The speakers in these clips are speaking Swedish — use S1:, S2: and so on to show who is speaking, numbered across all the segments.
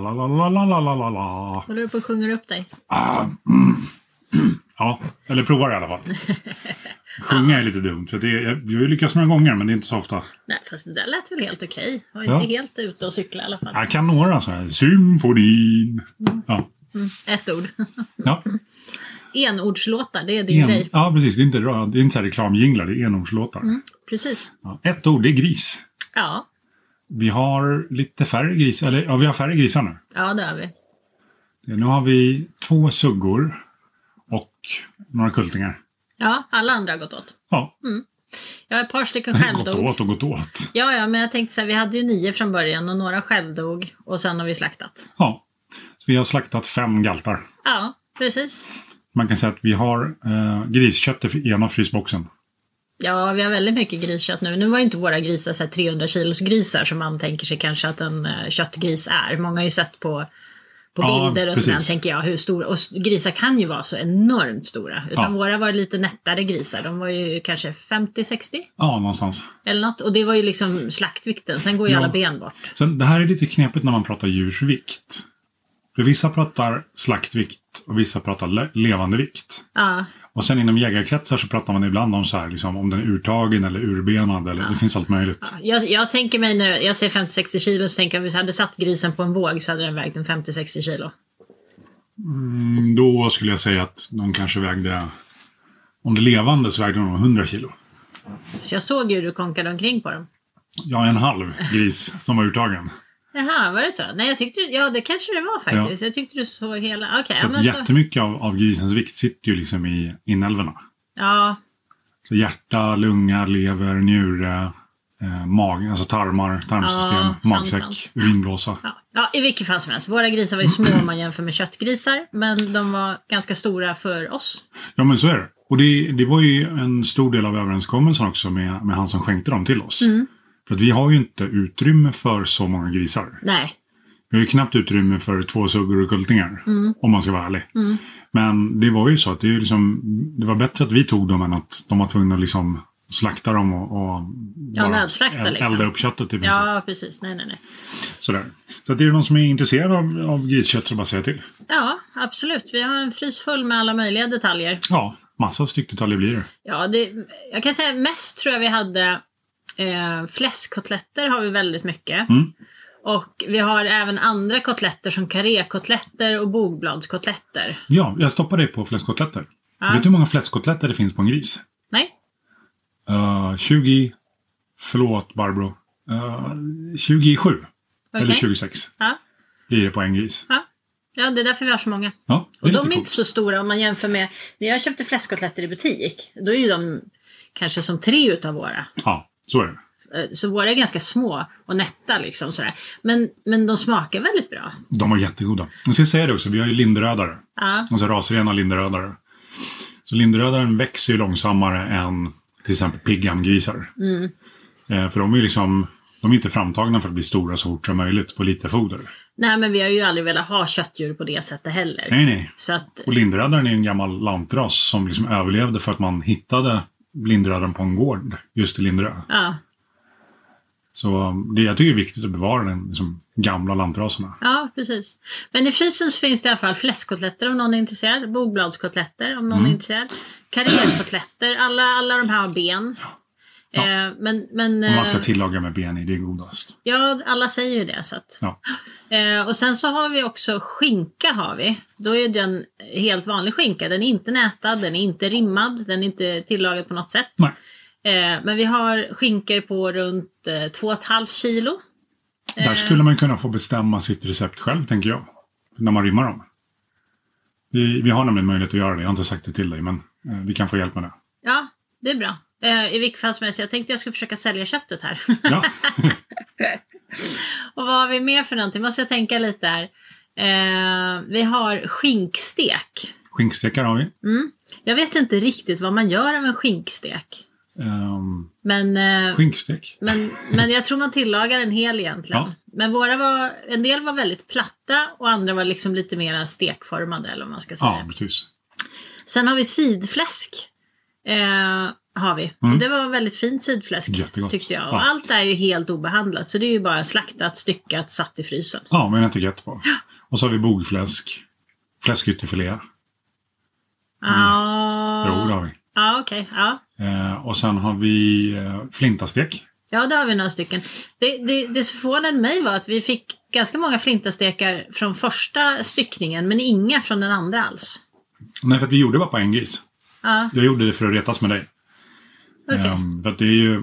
S1: la la la la la la la la.
S2: Håller du på att sjunga upp dig?
S1: Ja, eller provar i alla fall. Sjunga är lite dumt. För det, jag, jag lyckas några gånger men det är inte så ofta.
S2: Nej, fast det där lät väl helt okej. Jag Var inte ja. helt ute och cykla i alla fall.
S1: Jag kan några så här. Symfonin. Mm. Ja.
S2: Mm, ett ord.
S1: ja.
S2: Enordslåtar, det är din
S1: en,
S2: grej.
S1: Ja, precis. Det är inte, det är inte så reklamjinglar, det är enordslåtar.
S2: Mm, precis.
S1: Ja. Ett ord, det är gris.
S2: Ja.
S1: Vi har lite färre grisar, eller ja, vi har färre grisar nu.
S2: ja det har vi.
S1: Nu har vi två suggor och några kultingar.
S2: Ja, alla andra har gått åt.
S1: Ja,
S2: Jag har ett par stycken
S1: gått
S2: självdog.
S1: åt och gått åt.
S2: Ja, ja, men jag tänkte så här, vi hade ju nio från början och några självdog och sen har vi slaktat.
S1: Ja. Så vi har slaktat fem galtar.
S2: Ja, precis.
S1: Man kan säga att vi har eh, griskött i ena frysboxen.
S2: Ja, vi har väldigt mycket griskött nu. Nu var ju inte våra grisar så här 300 kilos grisar som man tänker sig kanske att en eh, köttgris är. Många har ju sett på, på
S1: Ja,
S2: bilder och sådär,
S1: precis.
S2: tänker jag, hur stora. Och grisar kan ju vara så enormt stora. Utan
S1: Ja.
S2: våra var lite nättare grisar. De var ju kanske 50-60
S1: Ja, någonstans.
S2: eller något. Och det var ju liksom slaktvikten. Sen går ju
S1: Ja.
S2: alla ben bort.
S1: Sen, det här är lite knepigt när man pratar djurs vikt. För vissa pratar slaktvikt och vissa pratar le- levande vikt.
S2: Ja,
S1: Och sen inom jägarkretsar så pratar man ibland om så här, liksom, om den är urtagen eller urbenad. Eller, Det finns allt möjligt.
S2: jag, jag tänker mig när jag säger 50-60 kilo så tänker jag att vi hade satt grisen på en våg så hade den vägt en 50-60 kilo.
S1: Mm, då skulle jag säga att de kanske vägde... Om det levande så vägde de 100 kilo.
S2: Så jag såg ju hur du konkade omkring på dem.
S1: Ja, en halv gris som var urtagen.
S2: Jaha, var det så? Nej, jag tyckte, ja det kanske det var faktiskt. Jag tyckte du såg hela, okej.
S1: Så
S2: ja, men så,
S1: jättemycket av, av grisens vikt sitter ju liksom i inälvorna.
S2: ja,
S1: Så hjärta, lunga, lever, njure, eh, mag, alltså tarmar, tarmsystem,
S2: Ja,
S1: magsäck, urinblåsa.
S2: ja, ja, i vilket fall som helst. Våra grisar var ju små om man jämför med köttgrisar. Men de var ganska stora för oss.
S1: Ja men så är det. Och det, det var ju en stor del av överenskommelsen också med, med han som skänkte dem till oss.
S2: Mm.
S1: För att vi har ju inte utrymme för så många grisar.
S2: Nej,
S1: Vi har ju knappt utrymme för två suggor och kultingar. Om man ska vara ärlig.
S2: Mm.
S1: Men det var ju så att det, liksom, det var bättre att vi tog dem än att de var tvungna att liksom slakta dem och, och
S2: Ja, nödslakta liksom.
S1: elda upp köttet princip.
S2: ja precis. Nej, nej, nej.
S1: Sådär. Så att det är någon som är intresserad av, av griskött så bara säga till.
S2: Ja, absolut. Vi har en frys full med alla möjliga detaljer.
S1: Ja, massa styckdetaljer blir det.
S2: Ja, det, jag kan säga mest tror jag vi hade eh, fläskkotletter har vi väldigt mycket.
S1: Mm.
S2: Och vi har även andra kotletter som karékotletter och bogbladskotletter.
S1: Ja, jag stoppar dig på fläskkotletter.
S2: Ja.
S1: Vet du hur många fläskkotletter det finns på en gris?
S2: Nej?
S1: Uh, 20... Förlåt Barbro. Uh, 27. Eller
S2: Okej.
S1: 26
S2: Ja.
S1: det på en gris.
S2: Ja. ja, det är därför vi har så många.
S1: Ja,
S2: Och
S1: är
S2: de är
S1: coolt.
S2: inte så stora om man jämför med när jag köpte fläskkotletter i butik. Då är ju de kanske som tre utav våra.
S1: Ja, så är det.
S2: Eh, Så våra är ganska små och nätta liksom sådär. Men, men de smakar väldigt bra.
S1: De var jättegoda. Jag ska säga det också, vi har ju linderödare.
S2: Ja,
S1: Alltså rasrena linderödare. Så linderödaren växer ju långsammare än till exempel pigghamgrisar.
S2: Mm.
S1: Eh, för de är ju liksom, de är inte framtagna för att bli stora så fort som möjligt på lite foder.
S2: nej men vi har ju aldrig velat ha köttdjur på det sättet heller.
S1: Nej, nej.
S2: Så att,
S1: Och linderödaren är en gammal lantras som liksom överlevde för att man hittade linderödaren på en gård just i Linderö.
S2: ja,
S1: Så um, det, jag tycker det är viktigt att bevara den liksom, gamla lantraserna.
S2: ja, precis. Men i frysen så finns det i alla fall fläskkotletter om någon är intresserad. Bogbladskotletter om någon
S1: Mm.
S2: är intresserad. Karriärkotletter, alla, alla de här har ben.
S1: Ja.
S2: Eh, men men
S1: Om man ska
S2: eh,
S1: tillaga med ben i, det är godast.
S2: ja, alla säger ju det. Så att.
S1: Ja.
S2: Eh, och sen så har vi också skinka har vi. Då är den helt vanlig skinka. Den är inte nätad, den är inte rimmad, den är inte tillagad på något sätt.
S1: Nej.
S2: Men vi har skinkor på runt eh, 2,5 kilo.
S1: Där skulle man kunna få bestämma sitt recept själv, tänker jag. När man rimmar dem. Vi, vi har nämligen möjlighet att göra det. Jag har inte sagt det till dig, men vi kan få hjälp med det.
S2: Ja, det är bra. Eh, I vilket fall som helst, jag tänkte jag skulle försöka sälja köttet här.
S1: Ja,
S2: och vad har vi mer för någonting? Måste jag tänka lite här. Eh, vi har skinkstek.
S1: skinkstekar har vi.
S2: Mm. Jag vet inte riktigt vad man gör av en skinkstek.
S1: Um,
S2: Men, eh,
S1: skinkstek.
S2: men, men jag tror man tillagar en hel egentligen.
S1: Ja.
S2: Men våra var, en del var väldigt platta och andra var liksom lite mer stekformade eller vad man ska säga.
S1: Ja, precis.
S2: Sen har vi sidfläsk. Eh, har vi.
S1: Mm.
S2: Det var väldigt fint sidfläsk
S1: Jättegott.
S2: tyckte jag. Och
S1: Ja.
S2: allt är ju helt obehandlat så det är ju bara slaktat, styckat, satt i frysen.
S1: Ja, med en etikett på. Och så har vi bogfläsk. Fläskytterfilé.
S2: Ja,
S1: Mm. Jo, det har vi.
S2: ja okej. Ja.
S1: Eh, och sen har vi eh, flintastek.
S2: ja, det har vi några stycken. Det, det, det som förvånade mig var att vi fick ganska många flintastekar från första styckningen men inga från den andra alls.
S1: Nej, för att vi gjorde bara på en gris.
S2: Ja,
S1: Jag gjorde det för att retas med dig.
S2: Okej.
S1: Ehm, för det är ju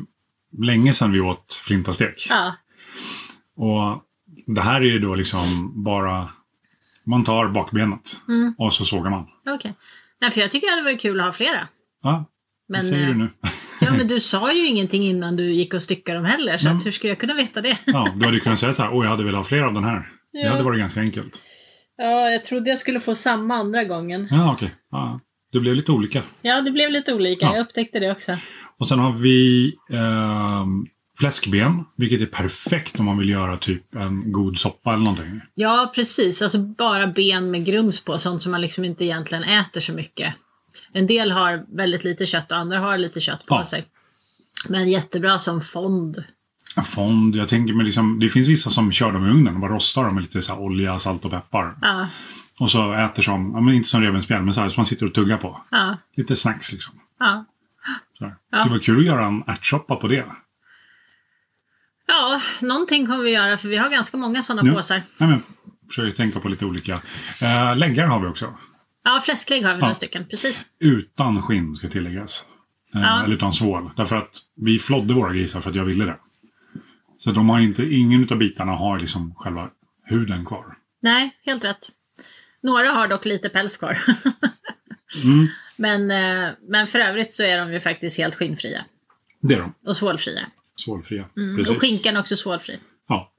S1: länge sedan vi åt flintastek.
S2: Ja,
S1: Och det här är ju då liksom bara... Man tar bakbenet
S2: Mm.
S1: och så sågar man.
S2: okej. Nej, för jag tycker det hade varit kul att ha flera.
S1: Ja,
S2: Men,
S1: det säger
S2: eh,
S1: du nu.
S2: Ja, men du sa ju ingenting innan du gick och styckade dem heller. Så att hur skulle jag kunna veta det?
S1: Ja, du hade ju kunnat säga så här, åh jag hade velat ha fler av den här. Det
S2: Ja.
S1: hade varit ganska enkelt.
S2: Ja, jag trodde jag skulle få samma andra gången.
S1: Ja, okej. Ja, det blev lite olika.
S2: Ja, det blev lite olika.
S1: Ja.
S2: Jag upptäckte det också.
S1: Och sen har vi ehm, fläskben, vilket är perfekt om man vill göra typ en god soppa eller någonting.
S2: Ja, precis. Alltså bara ben med grums på. Sånt som man liksom inte egentligen äter så mycket. En del har väldigt lite kött och andra har lite kött på
S1: Ja.
S2: sig. Men jättebra som fond.
S1: Fond, jag tänker mig liksom, det finns vissa som kör dem i ugnen och bara rostar dem med lite så olja, salt och peppar.
S2: Ja,
S1: Och så äter som, ja men inte som revbensspjäll, men så här som man sitter och tuggar på.
S2: ja,
S1: Lite snacks liksom.
S2: ja. Ja.
S1: Det var kul att göra en ärtsoppa på det.
S2: Ja, någonting kommer vi göra för vi har ganska många sådana
S1: Ja.
S2: påsar.
S1: Nej, men, försöker tänka på lite olika. Uh, läggar har vi också.
S2: Ja, fläsklägg har vi
S1: Ja.
S2: några stycken. Precis.
S1: Utan skinn ska tilläggas. Eh,
S2: Ja.
S1: Eller utan svål. Därför att vi flodde våra grisar för att jag ville det. Så de har inte, ingen av bitarna har liksom själva huden kvar.
S2: Nej, helt rätt. Några har dock lite päls kvar.
S1: Mm,
S2: men, eh, men för övrigt så är de ju faktiskt helt skinnfria.
S1: det är de.
S2: Och svålfria.
S1: Svålfria.
S2: Mm.
S1: Precis.
S2: Och skinkan är också svålfri.
S1: Ja.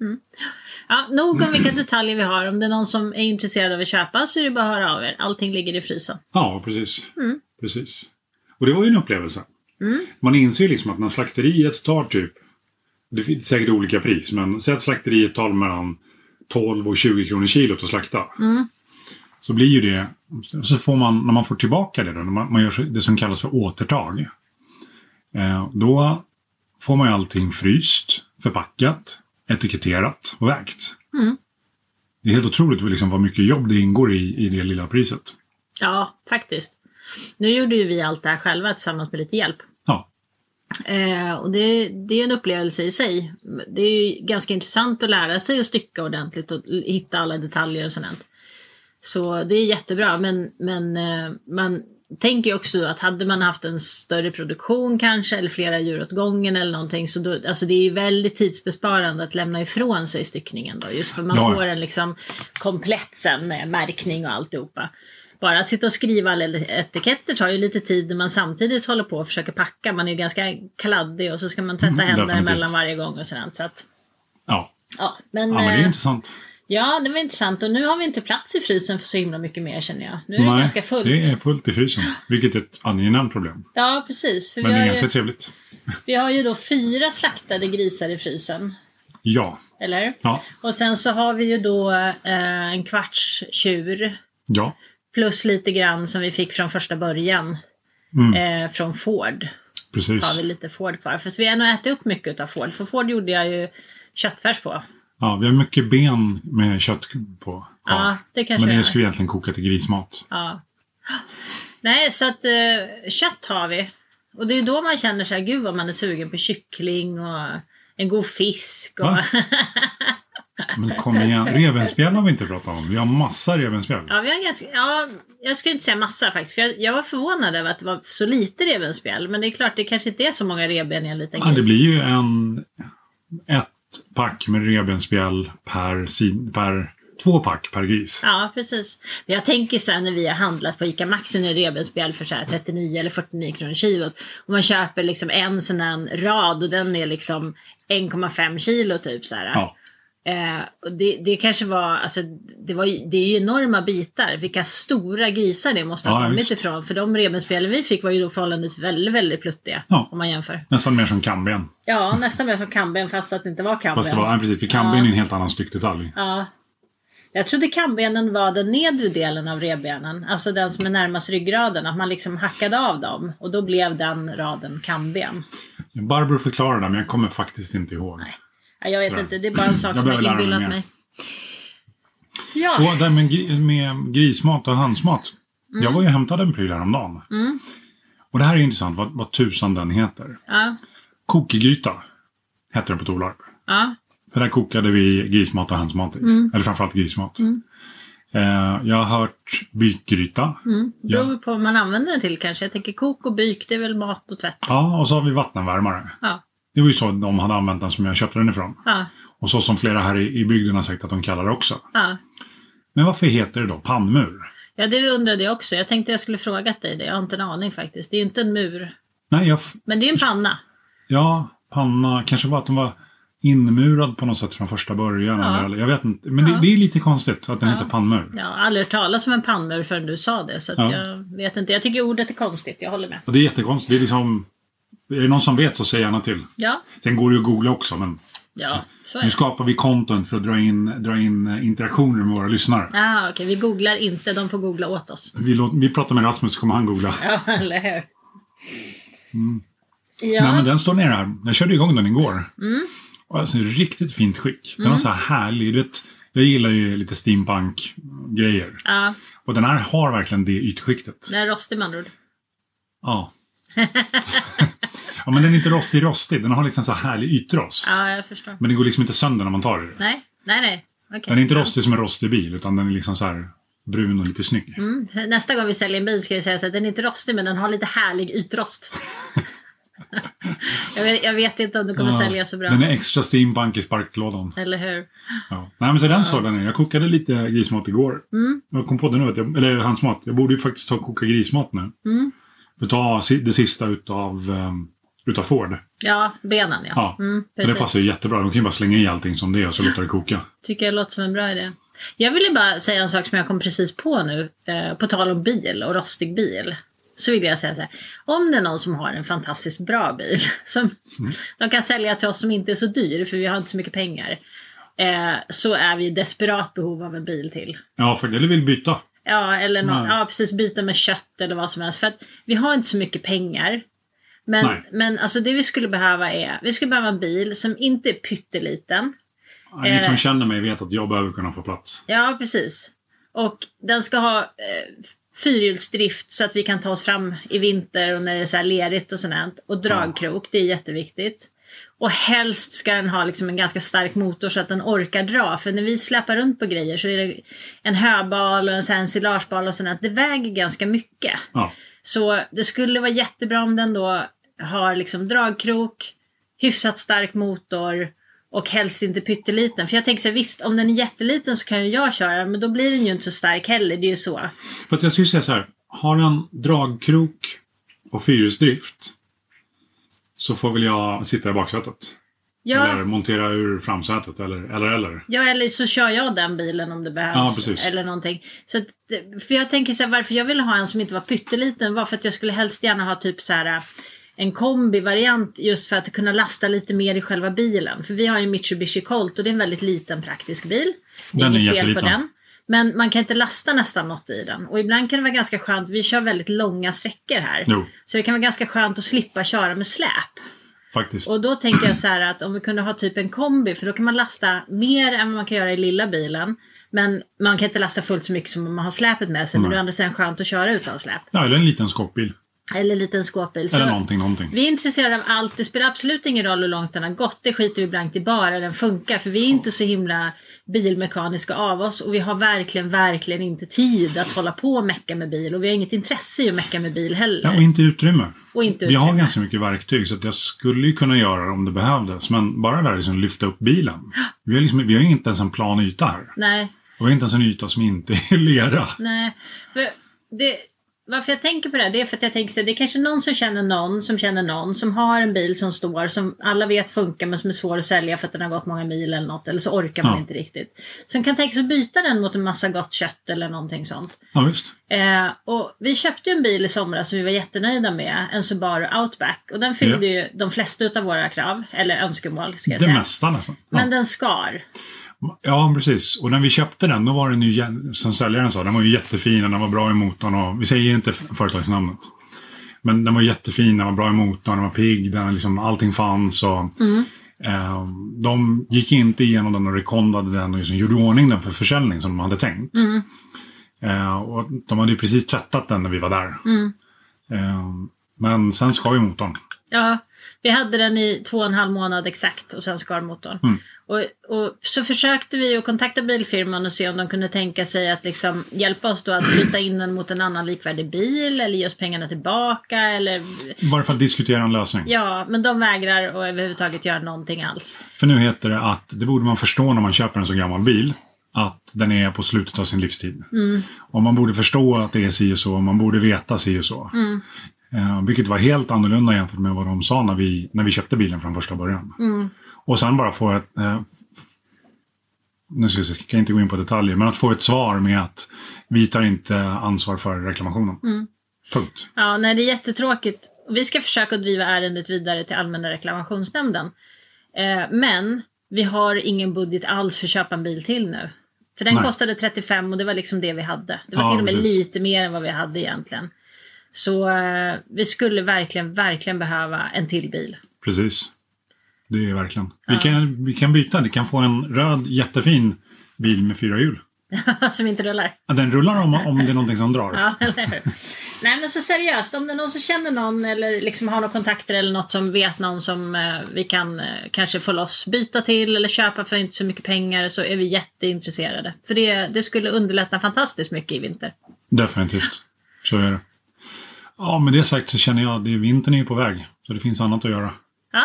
S2: Ja, nog om vilka detaljer vi har. Om det är någon som är intresserad av att köpa så är det bara att höra av er. Allting ligger i frysen.
S1: ja, precis.
S2: Mm.
S1: precis. Och det var ju en upplevelse.
S2: Mm.
S1: Man inser ju liksom att när slakteriet tar typ, det finns säkert olika pris, men säg att slakteriet tar mellan 12 och 20 kronor kilot att slakta.
S2: Mm.
S1: Så blir ju det, så får man, när man får tillbaka det då, när man, man gör det som kallas för återtag. Eh, då får man ju allting fryst, förpackat, etiketterat och vägt.
S2: Mm.
S1: Det är helt otroligt liksom vad mycket jobb det ingår i, i det lilla priset.
S2: Ja, faktiskt. Nu gjorde ju vi allt det här själva tillsammans med lite hjälp.
S1: Ja,
S2: Eh, och det, det är en upplevelse i sig. Det är ju ganska intressant att lära sig att stycka ordentligt och hitta alla detaljer och sånt. Så det är jättebra men, men eh, man tänker ju också att hade man haft en större produktion kanske eller flera djur åt gången eller någonting så då, alltså det är ju väldigt tidsbesparande att lämna ifrån sig styckningen då just för man
S1: Ja.
S2: får en liksom komplett sen med märkning och alltihopa. Bara att sitta och skriva alla etiketter tar ju lite tid när man samtidigt håller på och försöker packa. Man är ju ganska kladdig och så ska man tvätta
S1: Mm,
S2: händerna emellan varje gång och sådant. Så att,
S1: ja.
S2: ja, men,
S1: ja men det är
S2: eh,
S1: intressant.
S2: Ja, det var intressant. Och nu har vi inte plats i frysen för så himla mycket mer känner jag. Nu är det
S1: Nej,
S2: ganska fullt.
S1: det är fullt i frysen. Vilket är ett angenämt problem.
S2: Ja, precis.
S1: Men det är ganska
S2: ju,
S1: trevligt.
S2: vi har ju då fyra slaktade grisar i frysen.
S1: Ja.
S2: Eller?
S1: Ja.
S2: Och sen så har vi ju då eh, en kvarts tjur.
S1: Ja.
S2: Plus lite grann som vi fick från första början.
S1: Mm,
S2: Eh, från Ford.
S1: precis.
S2: har vi lite Ford kvar. Fast vi har nog ätit upp mycket av Ford. För Ford gjorde jag ju köttfärs på.
S1: Ja, vi har mycket ben med kött på.
S2: Ja, det kanske
S1: Men det ska vi egentligen koka till grismat.
S2: Ja. Nej, så att eh, kött har vi. Och det är då man känner sig, gud vad man är sugen på kyckling och en god fisk. Och...
S1: Men kom igen, revbensspjäll har vi inte pratat om. Vi har massa revbensspjäll.
S2: ja, vi har ganska, ja, jag skulle inte säga massa faktiskt. För jag, jag var förvånad över att det var så lite revbensspjäll. Men det är klart, det kanske inte är så många revben i en liten
S1: Ja,
S2: gris.
S1: det blir ju en, ett pack med revbensspjäll per, sin- per två pack per gris.
S2: Ja, precis. Jag tänker så här när vi har handlat på ICA Maxi en revbensspjäll för så här 39 eller 49 kronor kilot. Och man köper liksom en sån här rad och den är liksom 1,5 kilo typ så här.
S1: Ja,
S2: Eh, det, det kanske var, alltså det, var, det är ju enorma bitar. Vilka stora grisar det måste ha
S1: Ja,
S2: kommit
S1: visst.
S2: ifrån. För de revbensspjällen vi fick var ju då förhållandevis väldigt, väldigt pluttiga.
S1: Ja.
S2: Om man jämför.
S1: nästan mer som kamben.
S2: Ja, nästan mer som kamben fast att det inte var kamben.
S1: Fast det var, ja, precis, för kamben
S2: Ja.
S1: är en helt annan styckdetalj.
S2: Ja. Jag trodde kambenen var den nedre delen av revbenen, alltså den som är närmast ryggraden, att man liksom hackade av dem och då blev den raden kamben.
S1: Barbro förklarade det, men jag kommer faktiskt inte ihåg.
S2: Nej. Ja, Jag vet inte, det är bara en sak
S1: Jag
S2: som jag
S1: mig
S2: inbillat
S1: mer.
S2: mig. Ja.
S1: Och det med, med grismat och handsmat. Jag var ju och hämtade en pryl häromdagen.
S2: Mm.
S1: Och det här är intressant, vad, vad tusan den heter.
S2: Ja.
S1: Kokegryta heter den på Torlarp.
S2: Ja.
S1: För där kokade vi grismat och handsmat i.
S2: Mm.
S1: Eller framförallt grismat. Eh, jag har hört bykgryta.
S2: Mm.
S1: Ja.
S2: Beror på vad man använder den till kanske. Jag tänker kok och byk, det är väl mat och tvätt.
S1: Ja, och så har vi vattenvärmare.
S2: Ja.
S1: Det var ju så de hade använt den som jag köpte den ifrån.
S2: Ja.
S1: Och så som flera här i, i bygden har sagt att de kallar det också.
S2: Ja.
S1: Men varför heter det då pannmur?
S2: ja, det undrade jag också. Jag tänkte jag skulle frågat dig det. Jag har inte en aning faktiskt. Det är ju inte en mur.
S1: Nej, jag,
S2: Men det är ju en panna.
S1: ja, panna, kanske var att de var inmurad på något sätt från första början.
S2: Ja.
S1: Eller, jag vet inte. Men
S2: Ja.
S1: det, det är lite konstigt att den
S2: Ja.
S1: heter pannmur.
S2: Jag har aldrig hört talas om en pannmur förrän du sa det. Så
S1: Ja.
S2: jag vet inte. Jag tycker ordet är konstigt. Jag håller med.
S1: Och det är jättekonstigt. Det är liksom... Är det någon som vet så säg gärna till.
S2: Ja.
S1: Sen går det ju att googla också, men
S2: Ja,
S1: nu skapar vi content för att dra in, dra in eh, interaktioner med våra lyssnare.
S2: Ja, okej. Vi googlar inte. De får googla åt oss.
S1: Vi, låt, vi pratar med Rasmus så kommer han googla.
S2: Ja, eller hur? Ja.
S1: Nej, men den står nere här. Jag körde igång den igår.
S2: Mm.
S1: Alltså, riktigt fint skick. Den var så här härlig. Vet, jag gillar ju lite steampunk-grejer.
S2: ja,
S1: Och den här har verkligen det ytskiktet.
S2: den är rostig med andra ord.
S1: Ja. ja, men den är inte rostig rostig. Den har liksom så här härlig ytrost.
S2: Ja, jag förstår.
S1: Men den går liksom inte sönder när man tar i det.
S2: Nej, nej, nej. Okej.
S1: Den är inte
S2: Ja.
S1: rostig som en rostig bil, utan den är liksom så här brun och lite snygg.
S2: Mm. Nästa gång vi säljer en bil ska vi säga så att den är inte rostig men den har lite härlig ytrost. jag, vet, jag vet inte om det kommer
S1: Ja,
S2: sälja så bra.
S1: Den är extra steampunk i sparklådan.
S2: Eller hur?
S1: Ja. Nej, men så den står där nere. Jag kokade lite grismat igår.
S2: Mm.
S1: Jag kom på det nu, att jag, eller handsmat. Jag borde ju faktiskt ta och koka grismat nu.
S2: Mm.
S1: Ta det sista utav, um, utav Ford.
S2: Ja, benen ja.
S1: Ja.
S2: Mm,
S1: det passar ju jättebra. De kan ju bara slänga i allting som det är och så låta det koka.
S2: Tycker jag låter som en bra idé. Jag ville bara säga en sak som jag kom precis på nu. Eh, på tal om bil och rostig bil. Så vill jag säga så här. Om det är någon som har en fantastiskt bra bil. Som de kan sälja till oss som inte är så dyr. För vi har inte så mycket pengar. Eh, så är vi i desperat behov av en bil till.
S1: Ja, för eller vill byta.
S2: Ja, eller nå-
S1: Nej.
S2: ja, precis byta med kött eller vad som helst. För att vi har inte så mycket pengar. Men,
S1: Nej.
S2: men alltså det vi skulle behöva är, vi skulle behöva en bil som inte är pytteliten.
S1: Ni
S2: Eh.
S1: som känner mig vet att jag behöver kunna få plats.
S2: Ja, precis. Och den ska ha eh, fyrhjulsdrift så att vi kan ta oss fram i vinter och när det är så här lerigt och sånt. Och dragkrok, det är jätteviktigt. Och helst ska den ha liksom en ganska stark motor så att den orkar dra. För när vi släpar runt på grejer så är det en höbal och en, ensilagebal och sånt. Det väger ganska mycket.
S1: Ja.
S2: Så det skulle vara jättebra om den då har liksom dragkrok, hyfsat stark motor och helst inte pytteliten. För jag tänker så här, visst om den är jätteliten så kan ju jag köra men då blir den ju inte så stark heller. Det är ju så.
S1: Fast jag skulle säga så här. Har den dragkrok och fyrhjulsdrift så får väl jag sitta i baksätet.
S2: Ja,
S1: Eller montera ur framsätet eller eller. eller.
S2: ja, eller så kör jag den bilen om det behövs.
S1: Ja.
S2: Eller någonting. Så att, för jag tänker så här, varför jag ville ha en som inte var pytteliten var för att jag skulle helst gärna ha typ så här en kombi-variant just för att kunna lasta lite mer i själva bilen. För vi har ju Mitsubishi Colt och det är en väldigt liten praktisk bil. Det är
S1: Den är
S2: inget fel på den. Men man kan inte lasta nästan något i den. Och ibland kan det vara ganska skönt, vi kör väldigt långa sträckor här.
S1: Jo,
S2: Så det kan vara ganska skönt att slippa köra med släp.
S1: faktiskt.
S2: Och då tänker jag så här att om vi kunde ha typ en kombi för då kan man lasta mer än vad man kan göra i lilla bilen. Men man kan inte lasta fullt så mycket som om man har släpet med sig. Men
S1: Nej.
S2: det är å andra sidan skönt att köra utan släp.
S1: Ja, eller en liten skåpbil.
S2: Eller en liten skåpbil.
S1: Eller någonting, någonting.
S2: vi är intresserade av allt. Det spelar absolut ingen roll hur långt den har gått. Det skiter vi blankt i bara den funkar. För vi är inte så himla bilmekaniska av oss. Och vi har verkligen, verkligen inte tid att hålla på och mecka med bil. Och vi har inget intresse i att mecka med bil heller.
S1: Ja, och inte utrymme.
S2: och inte
S1: Vi har
S2: utrymme.
S1: ganska mycket verktyg så att jag skulle ju kunna göra det om det behövdes. Men bara där liksom lyfta upp bilen. Vi har, liksom, vi har inte ens en plan yta här.
S2: Nej,
S1: Och vi har inte ens en yta som inte är lera.
S2: Nej, för det, varför jag tänker på det här, det är för att jag tänker så här, det är kanske någon som känner någon som känner någon som har en bil som står som alla vet funkar men som är svår att sälja för att den har gått många mil eller något eller så orkar man
S1: Ja.
S2: inte riktigt. Som kan tänka sig att byta den mot en massa gott kött eller någonting sånt.
S1: Ja, visst.
S2: Eh, och vi köpte ju en bil i somras som vi var jättenöjda med, en Subaru Outback och den fyllde ju de flesta av våra krav, eller önskemål ska jag
S1: Det
S2: säga.
S1: mesta nästan. Ja.
S2: Men den skar.
S1: Ja, precis. Och när vi köpte den, då var den ju, som säljaren sa, den var ju jättefin och den var bra i motorn. Och, vi säger inte företagsnamnet. Men den var jättefin, den var bra i motorn, den var pigg, den, liksom, allting fanns. Och,
S2: Mm.
S1: eh, de gick inte igenom den och rekondade den och liksom gjorde ordning den för försäljning som de hade tänkt.
S2: Mm.
S1: Eh, och de hade ju precis tvättat den när vi var där.
S2: Mm.
S1: Eh, men sen skar ju motorn.
S2: Ja, vi hade den i två och en halv månad exakt och sen skar motorn.
S1: Mm.
S2: Och, och så försökte vi att kontakta bilfirman och se om de kunde tänka sig att liksom hjälpa oss då att byta in den mot en annan likvärdig bil eller ge oss pengarna tillbaka eller
S1: Bara för att diskutera en lösning.
S2: ja, men de vägrar att överhuvudtaget göra någonting alls.
S1: För nu heter det att, det borde man förstå när man köper en så gammal bil, att den är på slutet av sin livstid.
S2: Mm.
S1: Och man borde förstå att det är si och så, man borde veta si och så.
S2: Mm.
S1: Eh, vilket var helt annorlunda jämfört med vad de sa när vi, när vi köpte bilen från första början.
S2: Mm.
S1: Och sen bara få ett... Eh, nu ska jag, se, kan jag inte gå in på detaljer, men att få ett svar med att vi tar inte ansvar för reklamationen.
S2: Mm.
S1: Punkt.
S2: Ja, nej, det är jättetråkigt. Vi ska försöka driva ärendet vidare till Allmänna reklamationsnämnden. Eh, men vi har ingen budget alls för att köpa en bil till nu. För den
S1: Nej.
S2: kostade 35 och det var liksom det vi hade. Det var
S1: Ja,
S2: till och med
S1: precis.
S2: lite mer än vad vi hade egentligen. Så eh, vi skulle verkligen, verkligen behöva en till bil.
S1: Precis. Det är verkligen. Vi,
S2: Ja.
S1: kan, vi kan byta. Du kan få en röd jättefin bil med fyra hjul.
S2: Som inte rullar.
S1: Ja, Den rullar om, om det är någonting som drar.
S2: Ja, eller hur? Nej men så seriöst, om det är någon som känner någon eller liksom har några kontakter eller något som vet någon som eh, vi kan eh, kanske få loss byta till eller köpa för inte så mycket pengar så är vi jätteintresserade. För det, det skulle underlätta fantastiskt mycket i vinter.
S1: Definitivt. Så är det. Ja, med det sagt så känner jag att vintern är ju på väg. Så det finns annat att göra.
S2: Ja.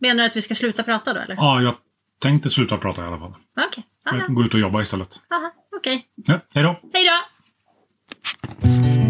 S2: Menar du att vi ska sluta prata då eller?
S1: Ja, jag tänkte sluta prata i alla fall.
S2: Okej. Aha.
S1: Gå ut och jobba istället.
S2: Aha. Okej.
S1: Ja, hej då!
S2: Hej då!